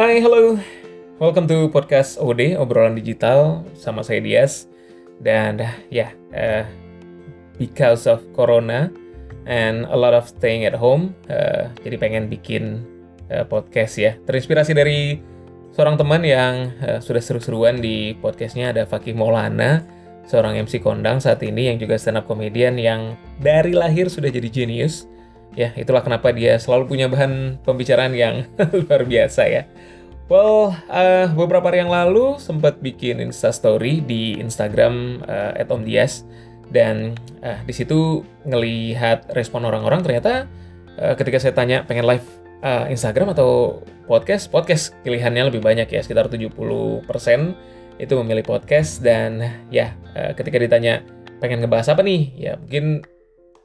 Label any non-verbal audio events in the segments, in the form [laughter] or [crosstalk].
Hai, hello. Welcome to podcast OD, obrolan digital sama saya Dias. Dan ya, uh, because of corona and a lot of staying at home, uh, jadi pengen bikin uh, podcast ya. Terinspirasi dari seorang teman yang uh, sudah seru-seruan di podcastnya ada Fakih Maulana, seorang MC kondang saat ini yang juga stand up comedian yang dari lahir sudah jadi genius. Ya, itulah kenapa dia selalu punya bahan pembicaraan yang [laughs] luar biasa ya. Well, uh, beberapa hari yang lalu sempat bikin Insta Story di Instagram uh, @omdias. Dan uh, di situ ngelihat respon orang-orang ternyata uh, ketika saya tanya pengen live uh, Instagram atau podcast, podcast pilihannya lebih banyak ya sekitar 70% itu memilih podcast. Dan ya uh, ketika ditanya pengen ngebahas apa nih ya mungkin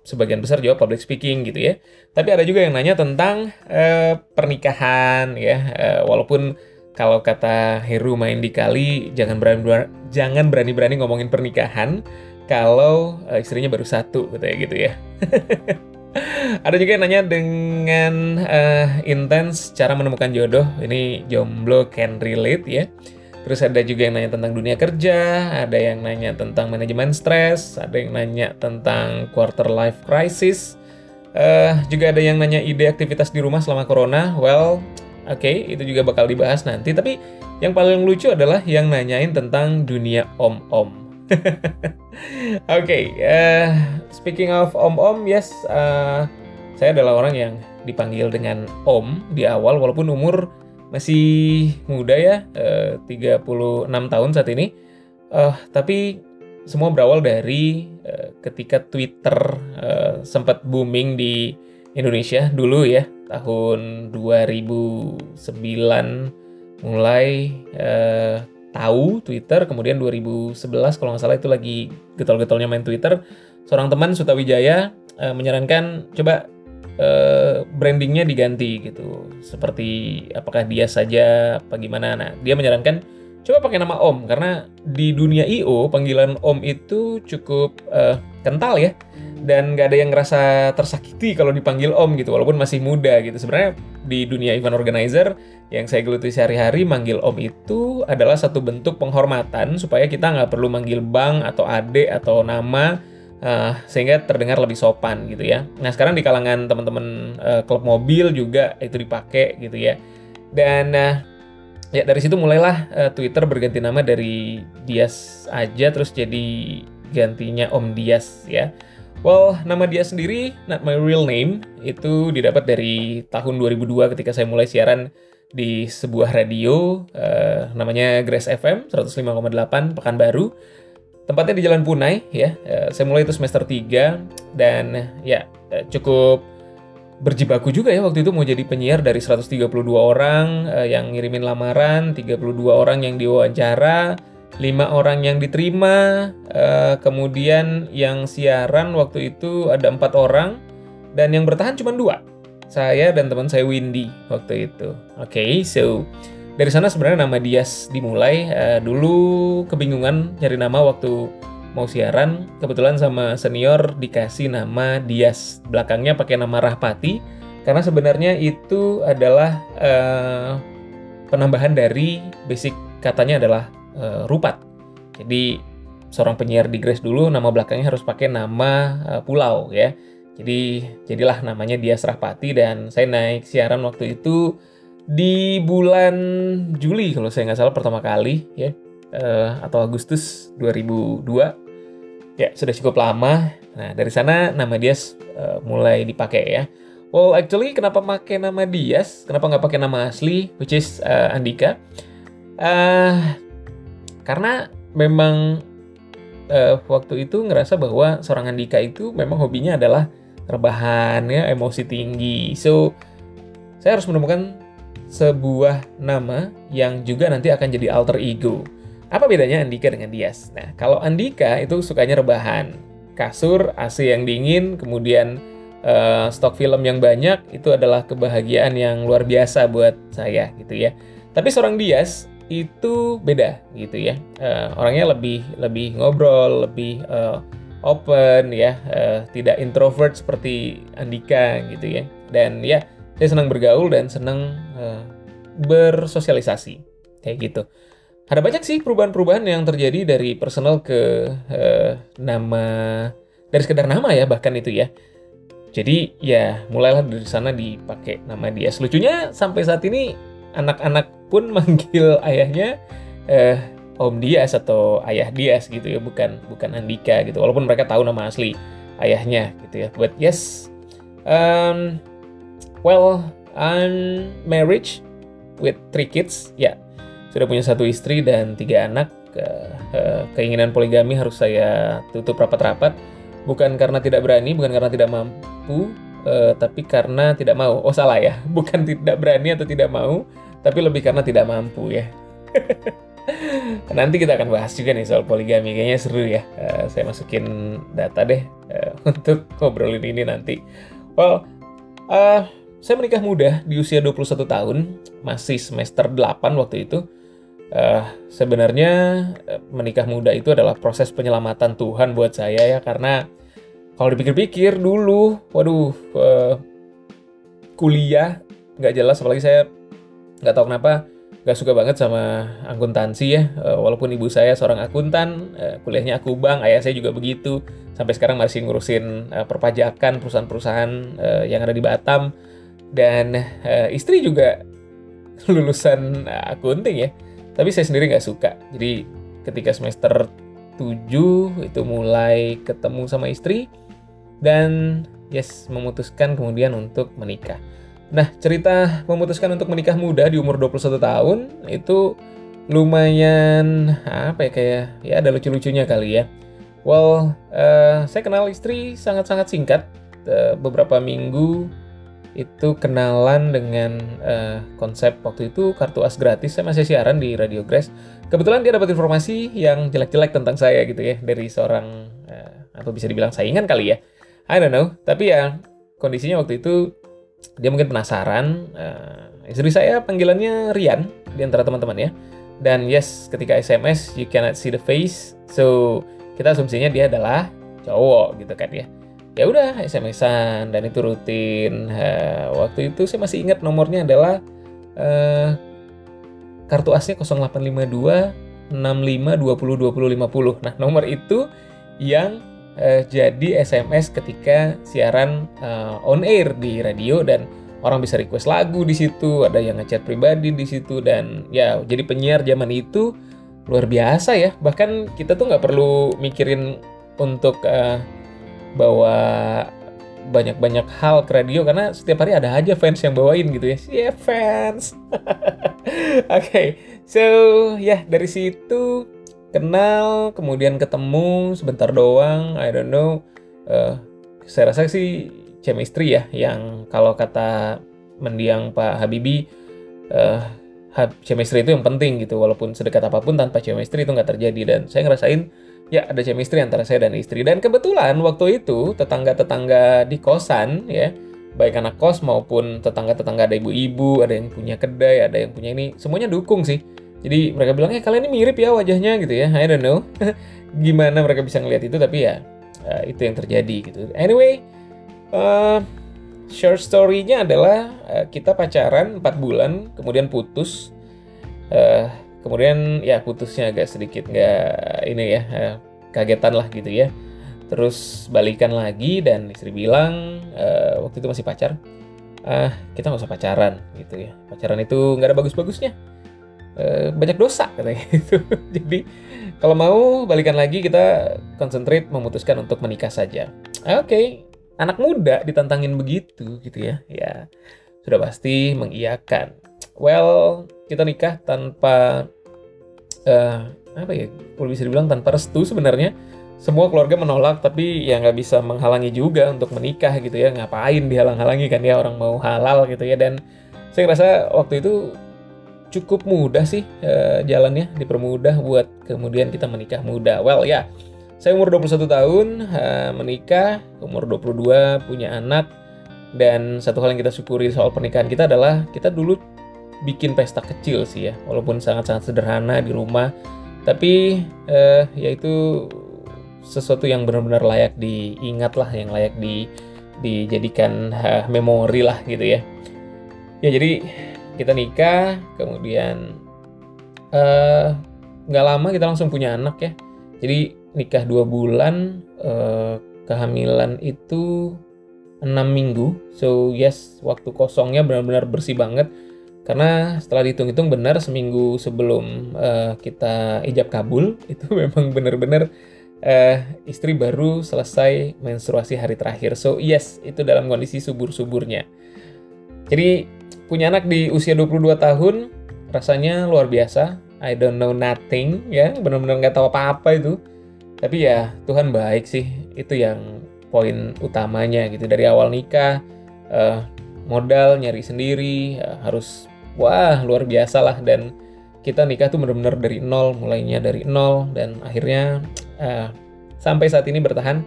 sebagian besar jawab public speaking gitu ya. Tapi ada juga yang nanya tentang uh, pernikahan ya, uh, walaupun kalau kata Heru main di kali jangan berani jangan berani-berani ngomongin pernikahan kalau uh, istrinya baru satu gitu ya gitu [laughs] ya. ada juga yang nanya dengan uh, intens cara menemukan jodoh. Ini jomblo can relate ya. Terus ada juga yang nanya tentang dunia kerja, ada yang nanya tentang manajemen stres, ada yang nanya tentang quarter life crisis. Uh, juga ada yang nanya ide aktivitas di rumah selama corona. Well, oke, okay, itu juga bakal dibahas nanti. Tapi yang paling lucu adalah yang nanyain tentang dunia om-om. [laughs] Oke, okay, uh, eh, speaking of om-om, yes, uh, saya adalah orang yang dipanggil dengan om di awal, walaupun umur masih muda ya, eh, 36 tahun saat ini. Uh, tapi semua berawal dari uh, ketika Twitter uh, sempat booming di Indonesia dulu ya, tahun 2009 mulai uh, tahu Twitter, kemudian 2011 kalau nggak salah itu lagi getol-getolnya main Twitter, seorang teman Sutawijaya uh, menyarankan coba uh, brandingnya diganti gitu. Seperti apakah dia saja apa gimana. Nah, dia menyarankan coba pakai nama Om karena di dunia IO panggilan Om itu cukup uh, kental ya dan nggak ada yang ngerasa tersakiti kalau dipanggil Om gitu walaupun masih muda gitu sebenarnya di dunia event organizer yang saya geluti sehari-hari manggil Om itu adalah satu bentuk penghormatan supaya kita nggak perlu manggil Bang atau Ade atau nama uh, sehingga terdengar lebih sopan gitu ya. Nah sekarang di kalangan teman-teman uh, klub mobil juga itu dipakai gitu ya. Dan uh, ya dari situ mulailah uh, Twitter berganti nama dari Dias aja terus jadi gantinya Om Dias ya. Well, nama dia sendiri, not my real name, itu didapat dari tahun 2002 ketika saya mulai siaran di sebuah radio, uh, namanya Grace FM 105,8 Pekanbaru. Tempatnya di Jalan Punai ya. Eh, saya mulai itu semester 3 dan ya eh, cukup berjibaku juga ya waktu itu mau jadi penyiar dari 132 orang eh, yang ngirimin lamaran, 32 orang yang diwawancara, 5 orang yang diterima, kemudian yang siaran waktu itu ada empat orang dan yang bertahan cuma dua. Saya dan teman saya Windy waktu itu. Oke, okay, so dari sana sebenarnya nama Dias dimulai. Uh, dulu kebingungan nyari nama waktu mau siaran. Kebetulan sama senior dikasih nama Dias. Belakangnya pakai nama Rahpati. Karena sebenarnya itu adalah uh, penambahan dari basic katanya adalah uh, Rupat. Jadi seorang penyiar di Grace dulu nama belakangnya harus pakai nama uh, pulau ya. Jadi jadilah namanya Dias Rahpati dan saya naik siaran waktu itu di bulan Juli kalau saya nggak salah pertama kali ya uh, atau Agustus 2002 ya sudah cukup lama. Nah dari sana nama Dias uh, mulai dipakai ya. Well actually kenapa pakai nama Dias? Kenapa nggak pakai nama asli which is uh, Andika? Uh, karena memang uh, waktu itu ngerasa bahwa seorang Andika itu memang hobinya adalah rebahan ya emosi tinggi. So saya harus menemukan sebuah nama yang juga nanti akan jadi alter ego. Apa bedanya Andika dengan Dias? Nah, kalau Andika itu sukanya rebahan, kasur, AC yang dingin, kemudian uh, stok film yang banyak, itu adalah kebahagiaan yang luar biasa buat saya gitu ya. Tapi seorang Dias itu beda gitu ya. Uh, orangnya lebih lebih ngobrol, lebih uh, open ya, uh, tidak introvert seperti Andika gitu ya. Dan ya saya senang bergaul dan senang uh, bersosialisasi kayak gitu. Ada banyak sih perubahan-perubahan yang terjadi dari personal ke uh, nama dari sekedar nama ya bahkan itu ya. Jadi ya mulailah dari sana dipakai nama Dias. Lucunya sampai saat ini anak-anak pun [laughs] manggil ayahnya eh, Om Dias atau Ayah Dias gitu ya, bukan bukan Andika gitu. Walaupun mereka tahu nama asli ayahnya gitu ya. But yes, um, well, I'm married with three kids. Ya, sudah punya satu istri dan tiga anak. Keinginan poligami harus saya tutup rapat-rapat. Bukan karena tidak berani, bukan karena tidak mampu, uh, tapi karena tidak mau. Oh salah ya, [laughs] bukan tidak berani atau tidak mau, tapi lebih karena tidak mampu ya. [laughs] Nanti kita akan bahas juga nih soal poligami, kayaknya seru ya. Uh, saya masukin data deh uh, [laughs] untuk ngobrolin ini nanti. Well, uh, saya menikah muda di usia 21 tahun, masih semester 8 waktu itu. Uh, sebenarnya menikah muda itu adalah proses penyelamatan Tuhan buat saya ya, karena kalau dipikir-pikir dulu, waduh, uh, kuliah nggak jelas, apalagi saya nggak tahu kenapa gak suka banget sama akuntansi ya. Uh, walaupun ibu saya seorang akuntan uh, kuliahnya aku bank ayah saya juga begitu. Sampai sekarang masih ngurusin uh, perpajakan perusahaan-perusahaan uh, yang ada di Batam dan uh, istri juga lulusan uh, akunting ya. Tapi saya sendiri nggak suka. Jadi ketika semester 7 itu mulai ketemu sama istri dan yes memutuskan kemudian untuk menikah. Nah, cerita memutuskan untuk menikah muda di umur 21 tahun itu lumayan apa ya kayak ya ada lucu-lucunya kali ya. Well, uh, saya kenal istri sangat-sangat singkat, uh, beberapa minggu itu kenalan dengan uh, konsep waktu itu kartu as gratis. Saya masih siaran di Radio Grace. Kebetulan dia dapat informasi yang jelek-jelek tentang saya gitu ya dari seorang uh, atau bisa dibilang saingan kali ya. I don't know, tapi ya kondisinya waktu itu dia mungkin penasaran. Uh, istri saya panggilannya Rian di antara teman-teman ya. Dan yes, ketika SMS you cannot see the face, so kita asumsinya dia adalah cowok gitu kan ya. Ya udah SMS-an dan itu rutin. Uh, waktu itu saya masih ingat nomornya adalah uh, kartu asnya 0852 65 20 20 50. Nah, nomor itu yang uh, jadi SMS ketika siaran uh, on air di radio dan orang bisa request lagu di situ, ada yang ngechat pribadi di situ dan ya jadi penyiar zaman itu luar biasa ya. Bahkan kita tuh nggak perlu mikirin untuk uh, bawa banyak-banyak hal ke radio karena setiap hari ada aja fans yang bawain gitu ya. Yeah, fans. [laughs] Oke, okay, so ya yeah, dari situ kenal kemudian ketemu sebentar doang I don't know uh, saya rasa sih chemistry ya yang kalau kata mendiang Pak Habibi uh, chemistry itu yang penting gitu walaupun sedekat apa pun tanpa chemistry itu nggak terjadi dan saya ngerasain ya ada chemistry antara saya dan istri dan kebetulan waktu itu tetangga-tetangga di kosan ya baik anak kos maupun tetangga-tetangga ada ibu-ibu ada yang punya kedai ada yang punya ini semuanya dukung sih jadi mereka bilang, eh kalian ini mirip ya wajahnya gitu ya. I don't know [laughs] gimana mereka bisa ngelihat itu, tapi ya uh, itu yang terjadi gitu. Anyway, uh, short story-nya adalah uh, kita pacaran 4 bulan, kemudian putus. Uh, kemudian ya putusnya agak sedikit nggak ini ya uh, kagetan lah gitu ya. Terus balikan lagi dan istri bilang uh, waktu itu masih pacar, ah uh, kita nggak usah pacaran gitu ya. Pacaran itu nggak ada bagus-bagusnya Eh, banyak dosa katanya [laughs] gitu. Jadi kalau mau balikan lagi kita konsentrate memutuskan untuk menikah saja. Oke, okay. anak muda ditantangin begitu gitu ya. Ya sudah pasti mengiyakan. Well, kita nikah tanpa uh, apa ya? Kalau bisa dibilang tanpa restu sebenarnya. Semua keluarga menolak, tapi ya nggak bisa menghalangi juga untuk menikah gitu ya. Ngapain dihalang-halangi kan ya orang mau halal gitu ya. Dan saya rasa waktu itu cukup mudah sih uh, jalannya dipermudah buat kemudian kita menikah muda. Well ya, saya umur 21 tahun uh, menikah, umur 22 punya anak dan satu hal yang kita syukuri soal pernikahan kita adalah kita dulu bikin pesta kecil sih ya, walaupun sangat-sangat sederhana di rumah, tapi uh, ya itu sesuatu yang benar-benar layak diingat lah, yang layak di dijadikan uh, memori lah gitu ya. Ya jadi kita nikah kemudian eh, nggak uh, lama kita langsung punya anak ya. Jadi nikah dua bulan uh, kehamilan itu enam minggu. So yes waktu kosongnya benar-benar bersih banget karena setelah dihitung-hitung benar seminggu sebelum uh, kita ijab kabul [laughs] itu memang benar-benar uh, istri baru selesai menstruasi hari terakhir. So yes itu dalam kondisi subur-suburnya. Jadi punya anak di usia 22 tahun rasanya luar biasa. I don't know nothing ya. Benar-benar nggak tahu apa-apa itu. Tapi ya Tuhan baik sih. Itu yang poin utamanya gitu. Dari awal nikah uh, modal nyari sendiri harus wah luar biasa lah. Dan kita nikah tuh bener-bener dari nol mulainya dari nol dan akhirnya uh, sampai saat ini bertahan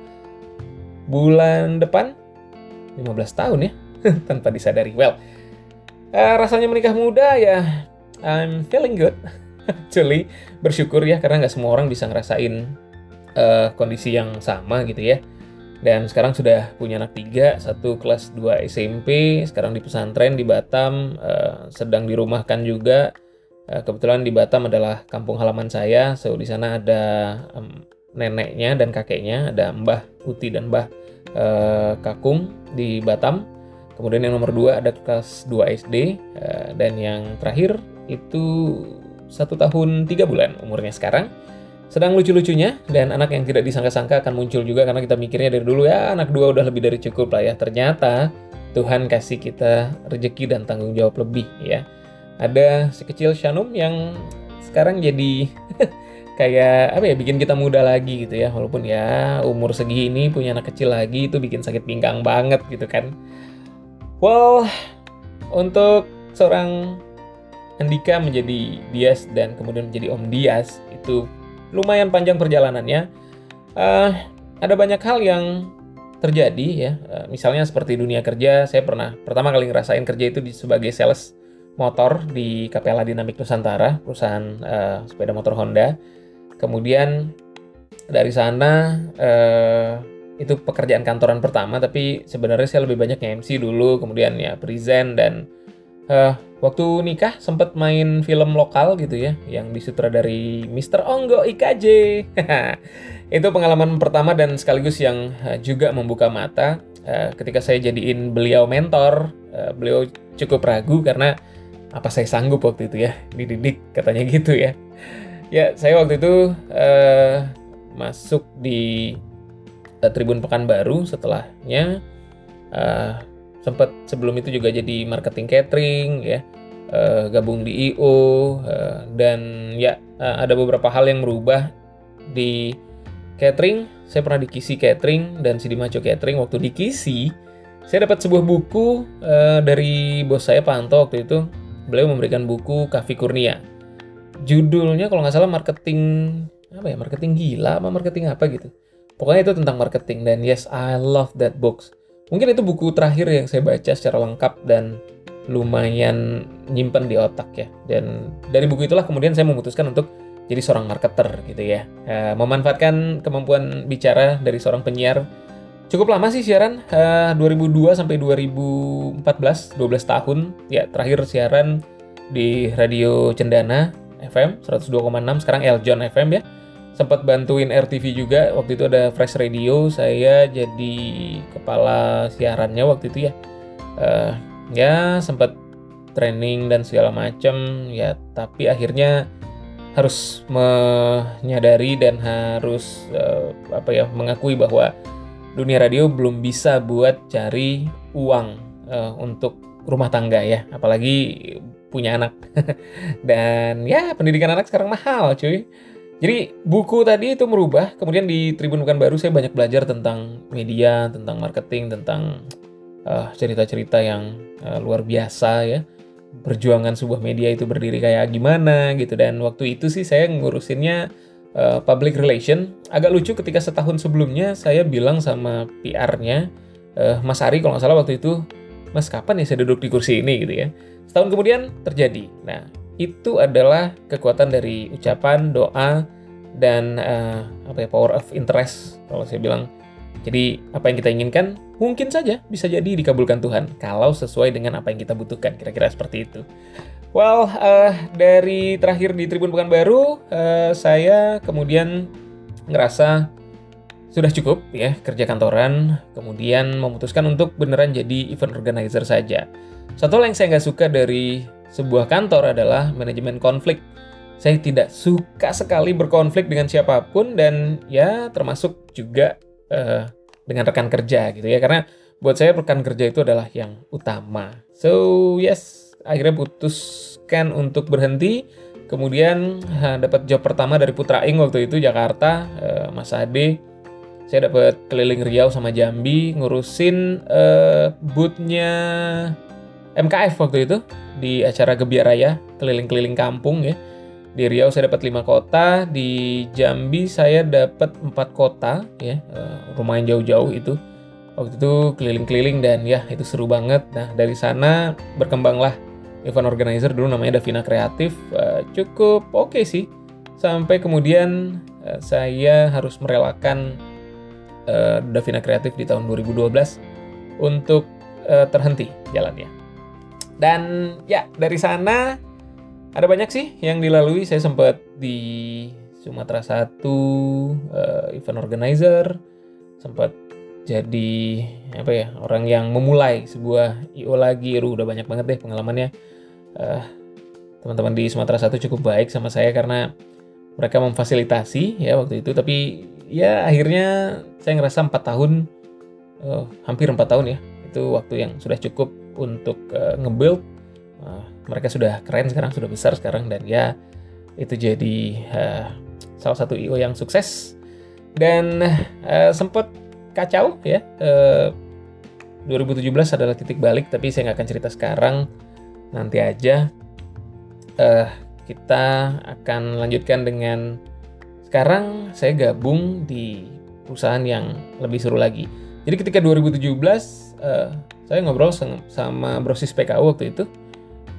bulan depan 15 tahun ya [laughs] tanpa disadari. Well uh, rasanya menikah muda ya I'm feeling good. [laughs] Actually bersyukur ya karena nggak semua orang bisa ngerasain uh, kondisi yang sama gitu ya dan sekarang sudah punya anak tiga, satu kelas 2 SMP, sekarang di pesantren di Batam, uh, sedang dirumahkan juga. Uh, kebetulan di Batam adalah kampung halaman saya, so di sana ada um, neneknya dan kakeknya, ada Mbah Uti dan Mbah uh, Kakung di Batam. Kemudian yang nomor dua ada kelas 2 SD, uh, dan yang terakhir itu satu tahun tiga bulan umurnya sekarang sedang lucu-lucunya dan anak yang tidak disangka-sangka akan muncul juga karena kita mikirnya dari dulu ya anak dua udah lebih dari cukup lah ya. Ternyata Tuhan kasih kita rezeki dan tanggung jawab lebih ya. Ada si kecil Shanum yang sekarang jadi [laughs] kayak apa ya bikin kita muda lagi gitu ya walaupun ya umur segini punya anak kecil lagi itu bikin sakit pinggang banget gitu kan well untuk seorang Andika menjadi Dias dan kemudian menjadi Om Dias itu lumayan panjang perjalanannya. Uh, ada banyak hal yang terjadi ya. Uh, misalnya seperti dunia kerja, saya pernah pertama kali ngerasain kerja itu sebagai sales motor di Capella Dynamic Nusantara, perusahaan uh, sepeda motor Honda. Kemudian dari sana uh, itu pekerjaan kantoran pertama, tapi sebenarnya saya lebih banyak MC dulu, kemudian ya present dan uh, waktu nikah sempat main film lokal gitu ya yang disutradari Mr. Onggo IKJ. [laughs] itu pengalaman pertama dan sekaligus yang uh, juga membuka mata uh, ketika saya jadiin beliau mentor. Uh, beliau cukup ragu karena apa saya sanggup waktu itu ya dididik katanya gitu ya. Ya saya waktu itu uh, masuk di uh, Tribun Pekanbaru setelahnya uh, sempat sebelum itu juga jadi marketing catering ya. Uh, gabung di IO uh, dan ya uh, ada beberapa hal yang merubah di catering. Saya pernah di Kisi Catering dan Sidi Maco Catering. Waktu di Kisi saya dapat sebuah buku uh, dari bos saya Pak Anto waktu itu. Beliau memberikan buku Kavi Kurnia. Judulnya kalau nggak salah marketing apa ya marketing gila apa marketing apa gitu. Pokoknya itu tentang marketing dan yes I love that books Mungkin itu buku terakhir yang saya baca secara lengkap dan lumayan nyimpen di otak ya. Dan dari buku itulah kemudian saya memutuskan untuk jadi seorang marketer gitu ya. E, memanfaatkan kemampuan bicara dari seorang penyiar. Cukup lama sih siaran, e, 2002 sampai 2014, 12 tahun. Ya, terakhir siaran di Radio Cendana FM 102,6, sekarang Eljon FM ya sempat bantuin RTV juga. Waktu itu ada Fresh Radio saya jadi kepala siarannya waktu itu ya. Uh, ya sempat training dan segala macam ya. Tapi akhirnya harus menyadari dan harus uh, apa ya mengakui bahwa dunia radio belum bisa buat cari uang uh, untuk rumah tangga ya. Apalagi punya anak. [laughs] Dan ya pendidikan anak sekarang mahal cuy jadi buku tadi itu merubah, kemudian di Tribun Bukan Baru saya banyak belajar tentang media, tentang marketing, tentang eh, cerita-cerita yang uh, luar biasa ya. Perjuangan sebuah media itu berdiri kayak gimana gitu dan waktu itu sih saya ngurusinnya uh, public relation. Agak lucu ketika setahun sebelumnya saya bilang sama PR-nya uh, Mas Ari kalau nggak salah waktu itu, Mas kapan ya saya duduk di kursi ini gitu ya. Setahun kemudian terjadi. Nah itu adalah kekuatan dari ucapan, doa, dan uh, apa ya power of interest kalau saya bilang Jadi apa yang kita inginkan mungkin saja bisa jadi dikabulkan Tuhan kalau sesuai dengan apa yang kita butuhkan. Kira-kira seperti itu. Well, uh, dari terakhir di Tribun Pekanbaru, uh, saya kemudian ngerasa sudah cukup ya kerja kantoran, kemudian memutuskan untuk beneran jadi event organizer saja. Satu hal yang saya nggak suka dari sebuah kantor adalah manajemen konflik. Saya tidak suka sekali berkonflik dengan siapa pun dan ya termasuk juga uh, dengan rekan kerja gitu ya karena buat saya rekan kerja itu adalah yang utama. So yes, akhirnya putuskan untuk berhenti. Kemudian uh, dapat job pertama dari Putra Ing waktu itu Jakarta, uh, Mas Ade. Saya dapat keliling Riau sama Jambi ngurusin uh, bootnya MKF waktu itu di acara Gebiar Raya keliling-keliling kampung ya di Riau saya dapat lima kota, di Jambi saya dapat empat kota, ya uh, lumayan jauh-jauh itu. Waktu itu keliling-keliling dan ya itu seru banget. Nah dari sana berkembanglah event organizer dulu namanya Davina Kreatif, uh, cukup oke okay sih. Sampai kemudian uh, saya harus merelakan Davina Kreatif di tahun 2012 untuk terhenti jalannya. Dan ya dari sana ada banyak sih yang dilalui. Saya sempat di Sumatera Satu uh, event organizer, sempat jadi apa ya orang yang memulai sebuah IO lagi. Aduh, udah banyak banget deh pengalamannya. Uh, teman-teman di Sumatera Satu cukup baik sama saya karena mereka memfasilitasi ya waktu itu. Tapi ya akhirnya saya ngerasa empat tahun, uh, hampir empat tahun ya. Itu waktu yang sudah cukup untuk uh, nge-build. Uh, mereka sudah keren sekarang sudah besar sekarang dan ya itu jadi uh, salah satu IO yang sukses. Dan uh, sempat kacau ya uh, 2017 adalah titik balik tapi saya nggak akan cerita sekarang. Nanti aja uh, kita akan lanjutkan dengan sekarang saya gabung di perusahaan yang lebih seru lagi. Jadi ketika 2017 uh, saya ngobrol sama brosis PKU waktu itu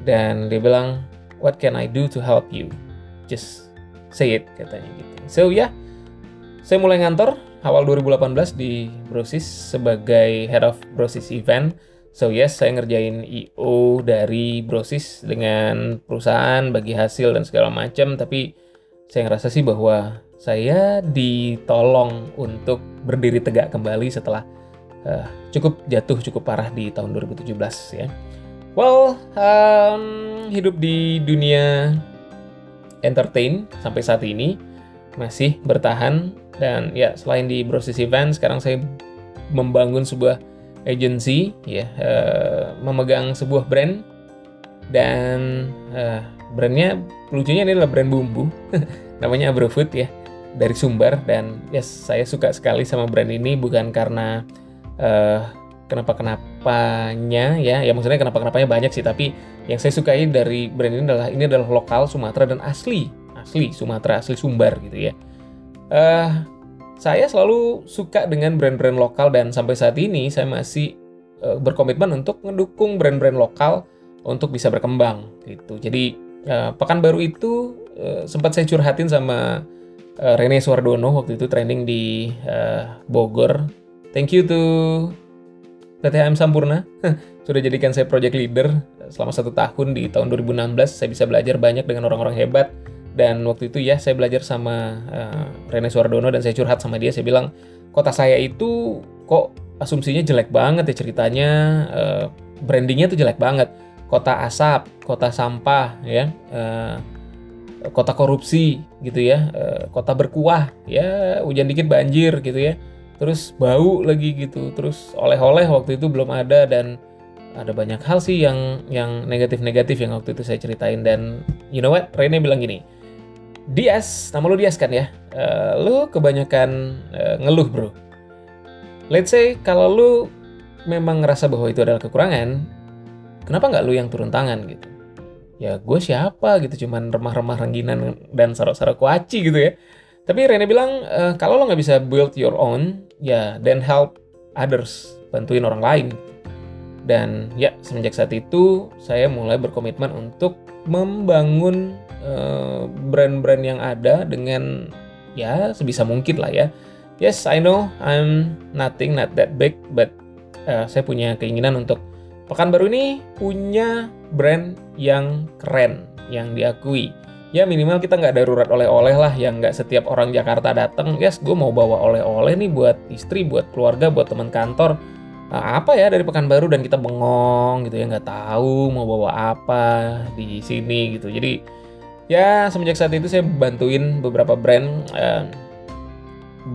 dan dia bilang what can I do to help you? Just say it katanya gitu. So ya yeah, saya mulai ngantor awal 2018 di Brosis sebagai head of Brosis event. So yes saya ngerjain IO dari Brosis dengan perusahaan bagi hasil dan segala macam. Tapi saya ngerasa sih bahwa saya ditolong untuk berdiri tegak kembali setelah uh, cukup jatuh cukup parah di tahun 2017 ya. Well, um, hidup di dunia entertain sampai saat ini masih bertahan dan ya selain di Brosis Event sekarang saya membangun sebuah agency ya uh, memegang sebuah brand dan uh, brandnya lucunya ini adalah brand bumbu [laughs] namanya Abrofood ya dari Sumbar dan yes saya suka sekali sama brand ini bukan karena uh, kenapa kenapanya ya? Ya maksudnya kenapa kenapanya banyak sih tapi yang saya sukai dari brand ini adalah ini adalah lokal Sumatera dan asli. Asli Sumatera asli Sumbar gitu ya. Uh, saya selalu suka dengan brand-brand lokal dan sampai saat ini saya masih uh, berkomitmen untuk mendukung brand-brand lokal untuk bisa berkembang gitu. Jadi uh, pekan baru itu uh, sempat saya curhatin sama uh, Rene Suardono waktu itu training di uh, Bogor thank you to PTHM Sampurna. [laughs] Sudah jadikan saya project leader selama satu tahun di tahun 2016 saya bisa belajar banyak dengan orang-orang hebat. Dan waktu itu ya saya belajar sama uh, Rene Suardono dan saya curhat sama dia. Saya bilang kota saya itu kok asumsinya jelek banget ya ceritanya. Uh, brandingnya tuh jelek banget. Kota asap kota sampah ya uh, kota korupsi gitu ya. Kota berkuah ya hujan dikit banjir gitu ya terus bau lagi gitu. Terus oleh-oleh waktu itu belum ada dan ada banyak hal sih yang yang negatif-negatif yang waktu itu saya ceritain. Dan you know what? Rene bilang gini Dias nama lu Dias kan ya? Uh, lu kebanyakan uh, ngeluh bro. Let's say kalau lu memang ngerasa bahwa itu adalah kekurangan kenapa nggak lu yang turun tangan gitu? Ya gue siapa gitu cuman remah-remah rengginan dan sarok-sarok kuaci gitu ya tapi Rene bilang e, kalau lo nggak bisa build your own, ya then help others, bantuin orang lain. Dan ya semenjak saat itu saya mulai berkomitmen untuk membangun eh, brand-brand yang ada dengan ya sebisa mungkin lah ya yes I know I'm nothing not that big but uh, saya punya keinginan untuk pekan baru ini punya brand yang keren yang diakui ya minimal kita nggak darurat oleh-oleh lah yang nggak setiap orang Jakarta datang yes gue mau bawa oleh-oleh nih buat istri buat keluarga buat teman kantor. Nah, apa ya dari Pekanbaru dan kita bengong gitu ya nggak tahu mau bawa apa di sini gitu. Jadi ya semenjak saat itu saya bantuin beberapa brand eh,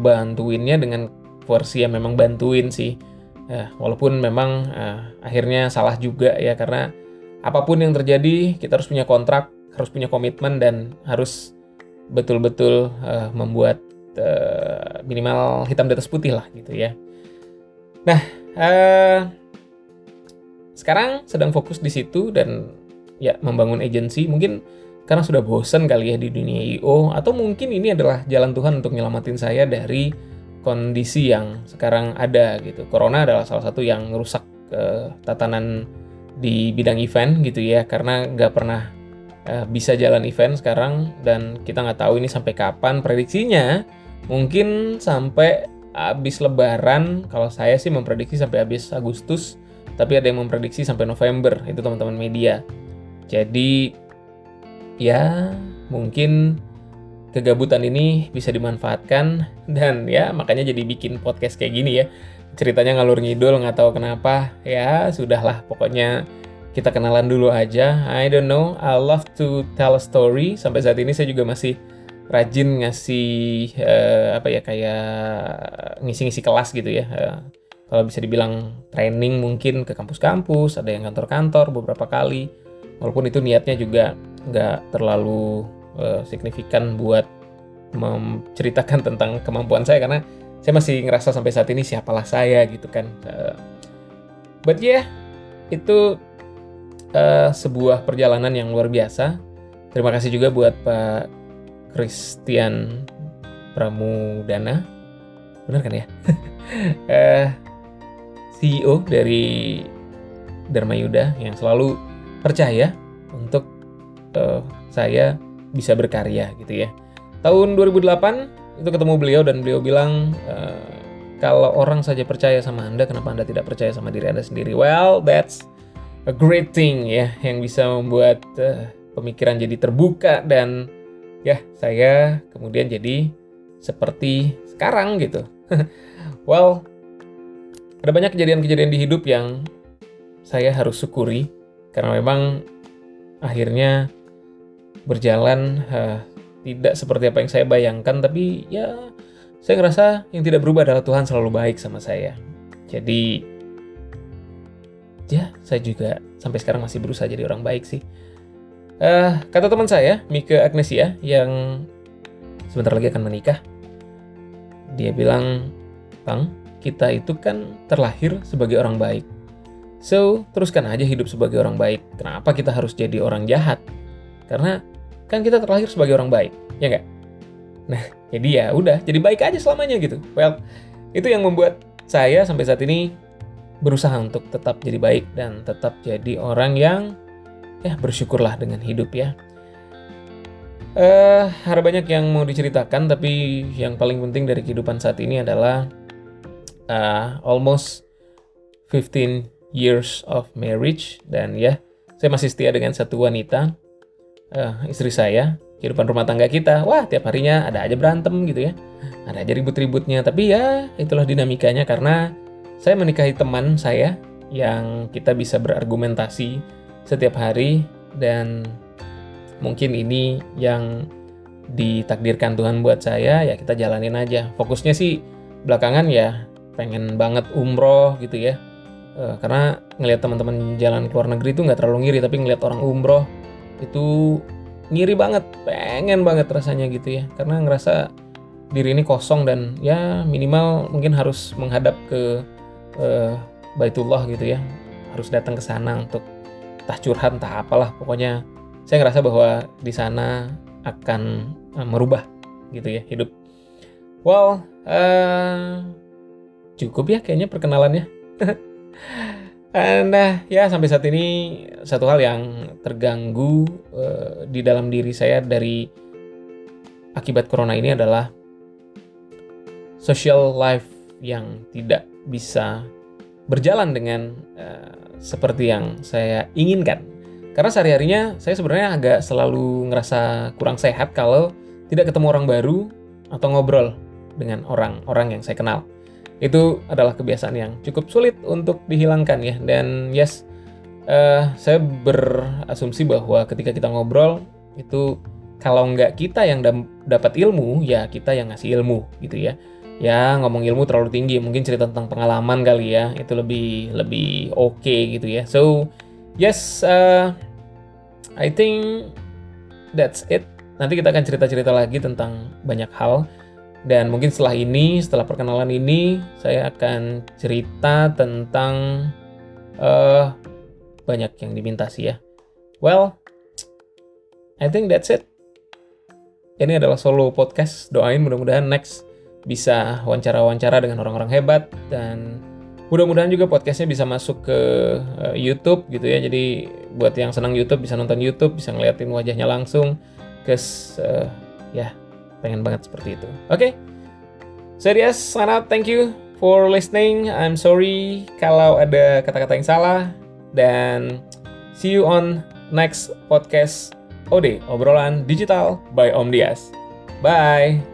bantuinnya dengan versi yang memang bantuin sih. Ya, walaupun memang eh, akhirnya salah juga ya karena apa pun yang terjadi kita harus punya kontrak harus punya komitmen dan harus betul-betul uh, membuat uh, minimal hitam di atas putih lah gitu ya. Nah, uh, sekarang sedang fokus di situ dan ya membangun agensi mungkin karena sudah bosan kali ya di dunia IO atau mungkin ini adalah jalan Tuhan untuk nyelamatin saya dari kondisi yang sekarang ada gitu. Corona adalah salah satu yang merusak uh, tatanan di bidang event gitu ya karena nggak pernah uh, bisa jalan event sekarang dan kita nggak tahu ini sampai kapan prediksinya. Mungkin sampai habis lebaran kalau saya sih memprediksi sampai habis Agustus tapi ada yang memprediksi sampai November itu teman-teman media. Jadi ya mungkin kegabutan ini bisa dimanfaatkan [laughs] dan ya makanya jadi bikin podcast kayak gini ya. Ceritanya ngalur ngidul nggak tahu kenapa ya sudahlah pokoknya kita kenalan dulu aja. I don't know, I love to tell a story. Sampai saat ini saya juga masih rajin ngasih uh, apa ya kayak ngisi-ngisi kelas gitu ya. Uh, kalau bisa dibilang training mungkin ke kampus-kampus, ada yang kantor-kantor beberapa kali. Walaupun itu niatnya juga nggak terlalu uh, signifikan buat menceritakan [laughs] tentang kemampuan saya karena saya masih ngerasa sampai saat ini siapalah saya gitu kan. Uh, but yeah, itu uh, sebuah perjalanan yang luar biasa. Terima kasih juga buat Pak Christian Pramudana, benar kan ya? uh, [laughs] eh, CEO dari Dharma Yuda yang selalu percaya untuk uh, saya bisa berkarya gitu ya. Tahun 2008 itu ketemu beliau dan beliau bilang uh, kalau orang saja percaya sama Anda, kenapa Anda tidak percaya sama diri Anda sendiri? Well, that's a great thing ya yang bisa membuat uh, pemikiran jadi terbuka dan ya saya kemudian jadi seperti sekarang gitu. [laughs] well, ada banyak kejadian-kejadian di hidup yang saya harus syukuri karena memang akhirnya berjalan uh, tidak seperti apa yang saya bayangkan tapi ya saya ngerasa yang tidak berubah adalah Tuhan selalu baik sama saya. Jadi ya saya juga sampai sekarang masih berusaha jadi orang baik sih. Uh, kata teman saya, Mika Agnesia, yang sebentar lagi akan menikah, dia bilang, Bang, kita itu kan terlahir sebagai orang baik. So, teruskan aja hidup sebagai orang baik. Kenapa kita harus jadi orang jahat? Karena kan kita terlahir sebagai orang baik, ya nggak? Nah, jadi ya udah, jadi baik aja selamanya gitu. Well, itu yang membuat saya sampai saat ini berusaha untuk tetap jadi baik dan tetap jadi orang yang ya bersyukurlah dengan hidup ya. Uh, ada banyak yang mau diceritakan tapi yang paling penting dari kehidupan saat ini adalah uh, almost 15 years of marriage dan ya saya masih setia dengan satu wanita uh, istri saya kehidupan rumah tangga kita wah tiap harinya ada aja berantem gitu ya ada aja ribut-ributnya tapi ya itulah dinamikanya karena saya menikahi teman saya yang kita bisa berargumentasi setiap hari dan mungkin ini yang ditakdirkan Tuhan buat saya ya kita jalanin aja. Fokusnya sih belakangan ya pengen banget umroh gitu ya. E, karena ngelihat teman-teman jalan ke luar negeri itu nggak terlalu ngiri tapi ngelihat orang umroh itu ngiri banget pengen banget rasanya gitu ya. Karena ngerasa diri ini kosong dan ya minimal mungkin harus menghadap ke uh, Baitullah gitu ya harus datang ke sana untuk entah curhat entah apalah. Pokoknya saya ngerasa bahwa di sana akan uh, merubah gitu ya hidup. Well uh, cukup ya kayaknya perkenalannya. [laughs] Nah, ya sampai saat ini satu hal yang terganggu uh, di dalam diri saya dari akibat corona ini adalah social life yang tidak bisa berjalan dengan uh, seperti yang saya inginkan. Karena sehari-harinya saya sebenarnya agak selalu ngerasa kurang sehat kalau tidak ketemu orang baru atau ngobrol dengan orang-orang yang saya kenal. Itu adalah kebiasaan yang cukup sulit untuk dihilangkan ya. Dan yes, uh, saya berasumsi bahwa ketika kita ngobrol itu kalau nggak kita yang dapat ilmu, ya kita yang ngasih ilmu gitu ya ya ngomong ilmu terlalu tinggi mungkin cerita tentang pengalaman kali ya itu lebih lebih oke okay gitu ya. So yes uh, I think that's it. Nanti kita akan cerita-cerita lagi tentang banyak hal. Dan mungkin setelah ini setelah perkenalan ini saya akan cerita tentang uh, banyak yang diminta sih ya. Well I think that's it. Ini adalah solo podcast. Doain mudah-mudahan next bisa wawancara-wawancara dengan orang-orang hebat dan mudah-mudahan juga podcastnya bisa masuk ke uh, YouTube gitu ya. Jadi buat yang senang YouTube bisa nonton YouTube bisa ngeliatin wajahnya langsung kes uh, ya pengen banget seperti itu. Oke okay. saya Dias sangat thank you for listening. I'm sorry kalau ada kata-kata yang salah dan see you on next podcast. OD obrolan digital by Om Dias. Bye